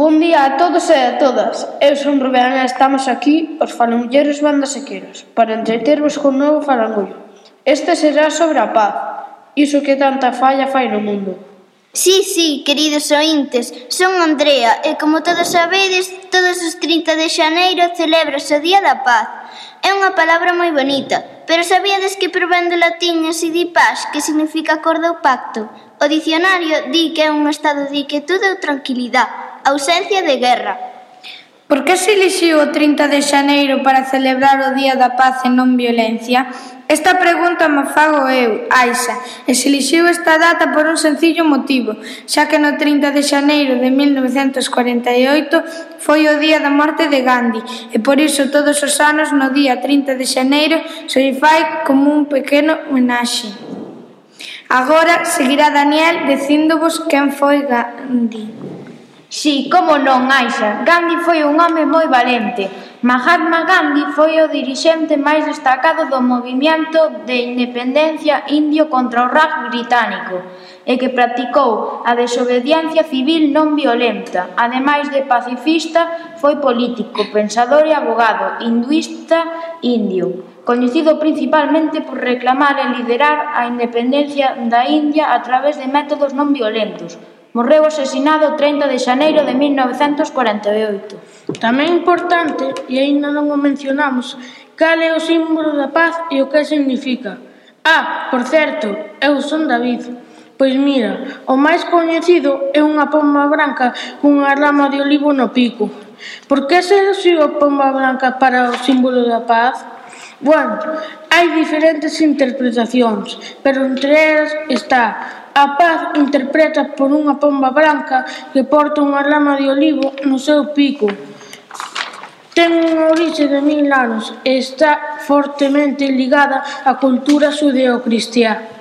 Bon día a todos e a todas. Eu son Rubén e estamos aquí, os farangulleros bandasequeiros, para entretervos con novo falangullo. Este será sobre a paz, iso que tanta falla fai no mundo. Sí, sí, queridos ointes, son Andrea e como todos sabedes, todos os 30 de xaneiro celebrase o Día da Paz. É unha palabra moi bonita, pero sabíades que provén do latín e si di paz, que significa acordo ou pacto? O dicionario di que é un estado de quietude ou tranquilidade, Ausencia de guerra. Por que se elixiu o 30 de xaneiro para celebrar o Día da Paz e non violencia? Esta pregunta me fago eu, Aixa, e se elixiu esta data por un sencillo motivo, xa que no 30 de xaneiro de 1948 foi o día da morte de Gandhi, e por iso todos os anos no día 30 de xaneiro se lle fai como un pequeno homenaxe. Agora seguirá Daniel dicíndovos quen foi Gandhi. Si, como non, Aisha, Gandhi foi un home moi valente. Mahatma Gandhi foi o dirixente máis destacado do movimento de independencia indio contra o Raj británico e que practicou a desobediencia civil non violenta. Ademais de pacifista, foi político, pensador e abogado, hinduista indio, coñecido principalmente por reclamar e liderar a independencia da India a través de métodos non violentos, Morreu asesinado o 30 de xaneiro de 1948. Tamén importante, e aínda non o mencionamos, cal é o símbolo da paz e o que significa. Ah, por certo, eu son David. Pois mira, o máis coñecido é unha pomba branca cunha rama de olivo no pico. Por que se a pomba branca para o símbolo da paz? Bueno, hai diferentes interpretacións, pero entre elas está A paz interpreta por unha pomba branca que porta unha lama de olivo no seu pico. Ten unha orixe de mil anos e está fortemente ligada á cultura judeocristiá.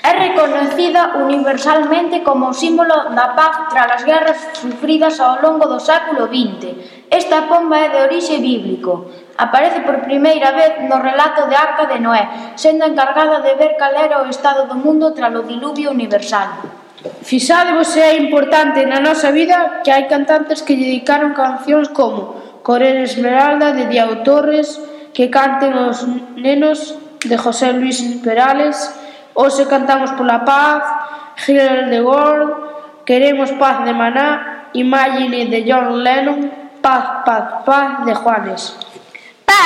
É reconocida universalmente como símbolo da paz tras as guerras sufridas ao longo do século XX. Esta pomba é de orixe bíblico aparece por primeira vez no relato de Arca de Noé, sendo encargada de ver cal era o estado do mundo tras o diluvio universal. Fixadevos se é importante na nosa vida que hai cantantes que dedicaron cancións como Corel Esmeralda de Diego Torres, que canten os nenos de José Luis Perales, Hoxe cantamos pola paz, Girl de Gord, Queremos paz de Maná, Imagine de John Lennon, Paz, paz, paz de Juanes.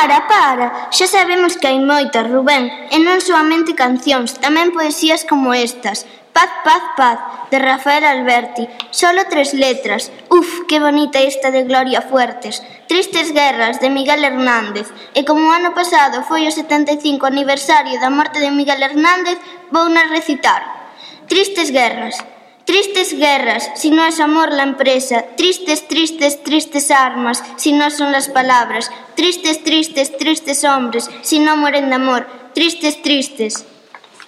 Para, para, xa sabemos que hai moitas, Rubén, e non soamente cancións, tamén poesías como estas. Paz, paz, paz, de Rafael Alberti. Solo tres letras. Uf, que bonita esta de Gloria Fuertes. Tristes guerras, de Miguel Hernández. E como o ano pasado foi o 75 aniversario da morte de Miguel Hernández, vou na recitar. Tristes guerras. Tristes guerras, si no es amor la empresa. Tristes, tristes, tristes armas, si no son las palabras. Tristes, tristes, tristes hombres, si no mueren de amor. Tristes, tristes.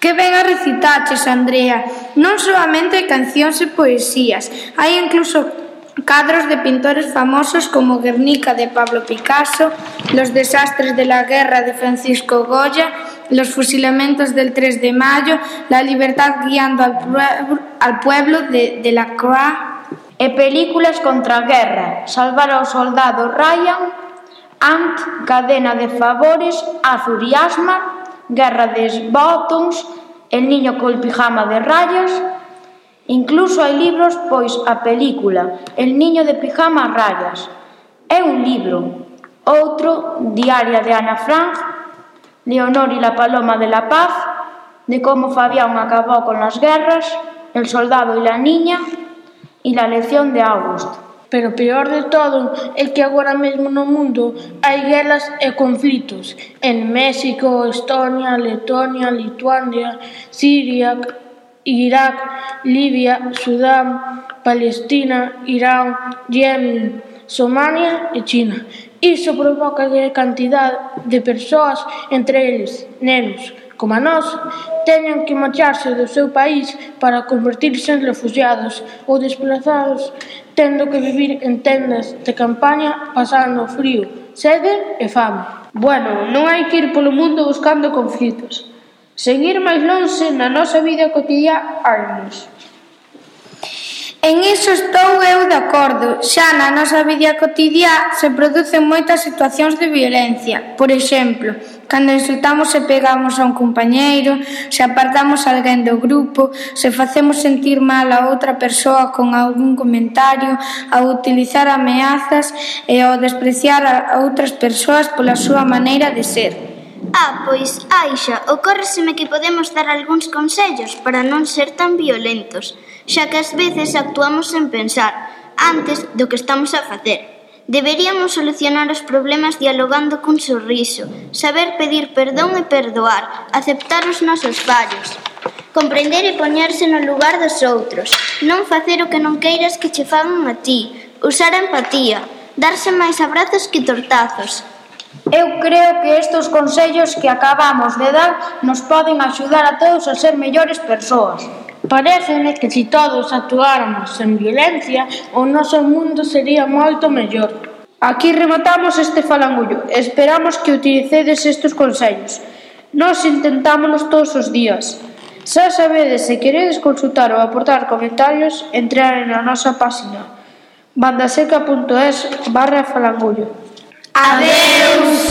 Que ben a recitaches, Andrea. Non solamente cancións e poesías, hai incluso cadros de pintores famosos como Guernica de Pablo Picasso, Los desastres de la guerra de Francisco Goya los fusilamientos del 3 de mayo, la libertad guiando al, pueblo, al pueblo de, de la Croix. E películas contra a guerra, salvar ao soldado Ryan, Ant, cadena de favores, Azur y Asma, guerra de Bottoms, el niño col pijama de rayas, Incluso hai libros, pois a película El niño de pijama rayas é un libro. Outro, Diaria de Ana Frank, Leonor y la Paloma de la Paz, de cómo Fabián acabó con las guerras, El soldado y la niña y la lección de August. Pero peor de todo é que agora mesmo no mundo hai guerras e conflitos en México, Estonia, Letonia, Lituania, Siria, Irak, Libia, Sudán, Palestina, Irán, Yemen, Somalia e China. Iso provoca que cantidad de persoas, entre eles nenos coma nós, teñan que marcharse do seu país para convertirse en refugiados ou desplazados, tendo que vivir en tendas de campaña pasando frío, sede e fame. Bueno, non hai que ir polo mundo buscando conflitos. Sen ir máis longe, na nosa vida cotidiá, armos. En iso estou eu de acordo, xa na nosa vida cotidiá se producen moitas situacións de violencia. Por exemplo, cando insultamos e pegamos a un compañeiro, se apartamos alguén do grupo, se facemos sentir mal a outra persoa con algún comentario, ao utilizar ameazas e ao despreciar a outras persoas pola súa maneira de ser. Ah, pois, Aixa, ocórreseme que podemos dar algúns consellos para non ser tan violentos, xa que ás veces actuamos sen pensar antes do que estamos a facer. Deberíamos solucionar os problemas dialogando cun sorriso, saber pedir perdón e perdoar, aceptar os nosos fallos, comprender e poñerse no lugar dos outros, non facer o que non queiras que che fagan a ti, usar a empatía, darse máis abrazos que tortazos, Eu creo que estes consellos que acabamos de dar nos poden axudar a todos a ser mellores persoas. Pareceme que se todos actuáramos sen violencia, o noso mundo sería moito mellor. Aquí rematamos este falangullo. Esperamos que utilicedes estes consellos. Nos intentámonos todos os días. Xa sabedes se queredes consultar ou aportar comentarios, entrar na nosa página bandaseca.es barra falangullo. Adeus!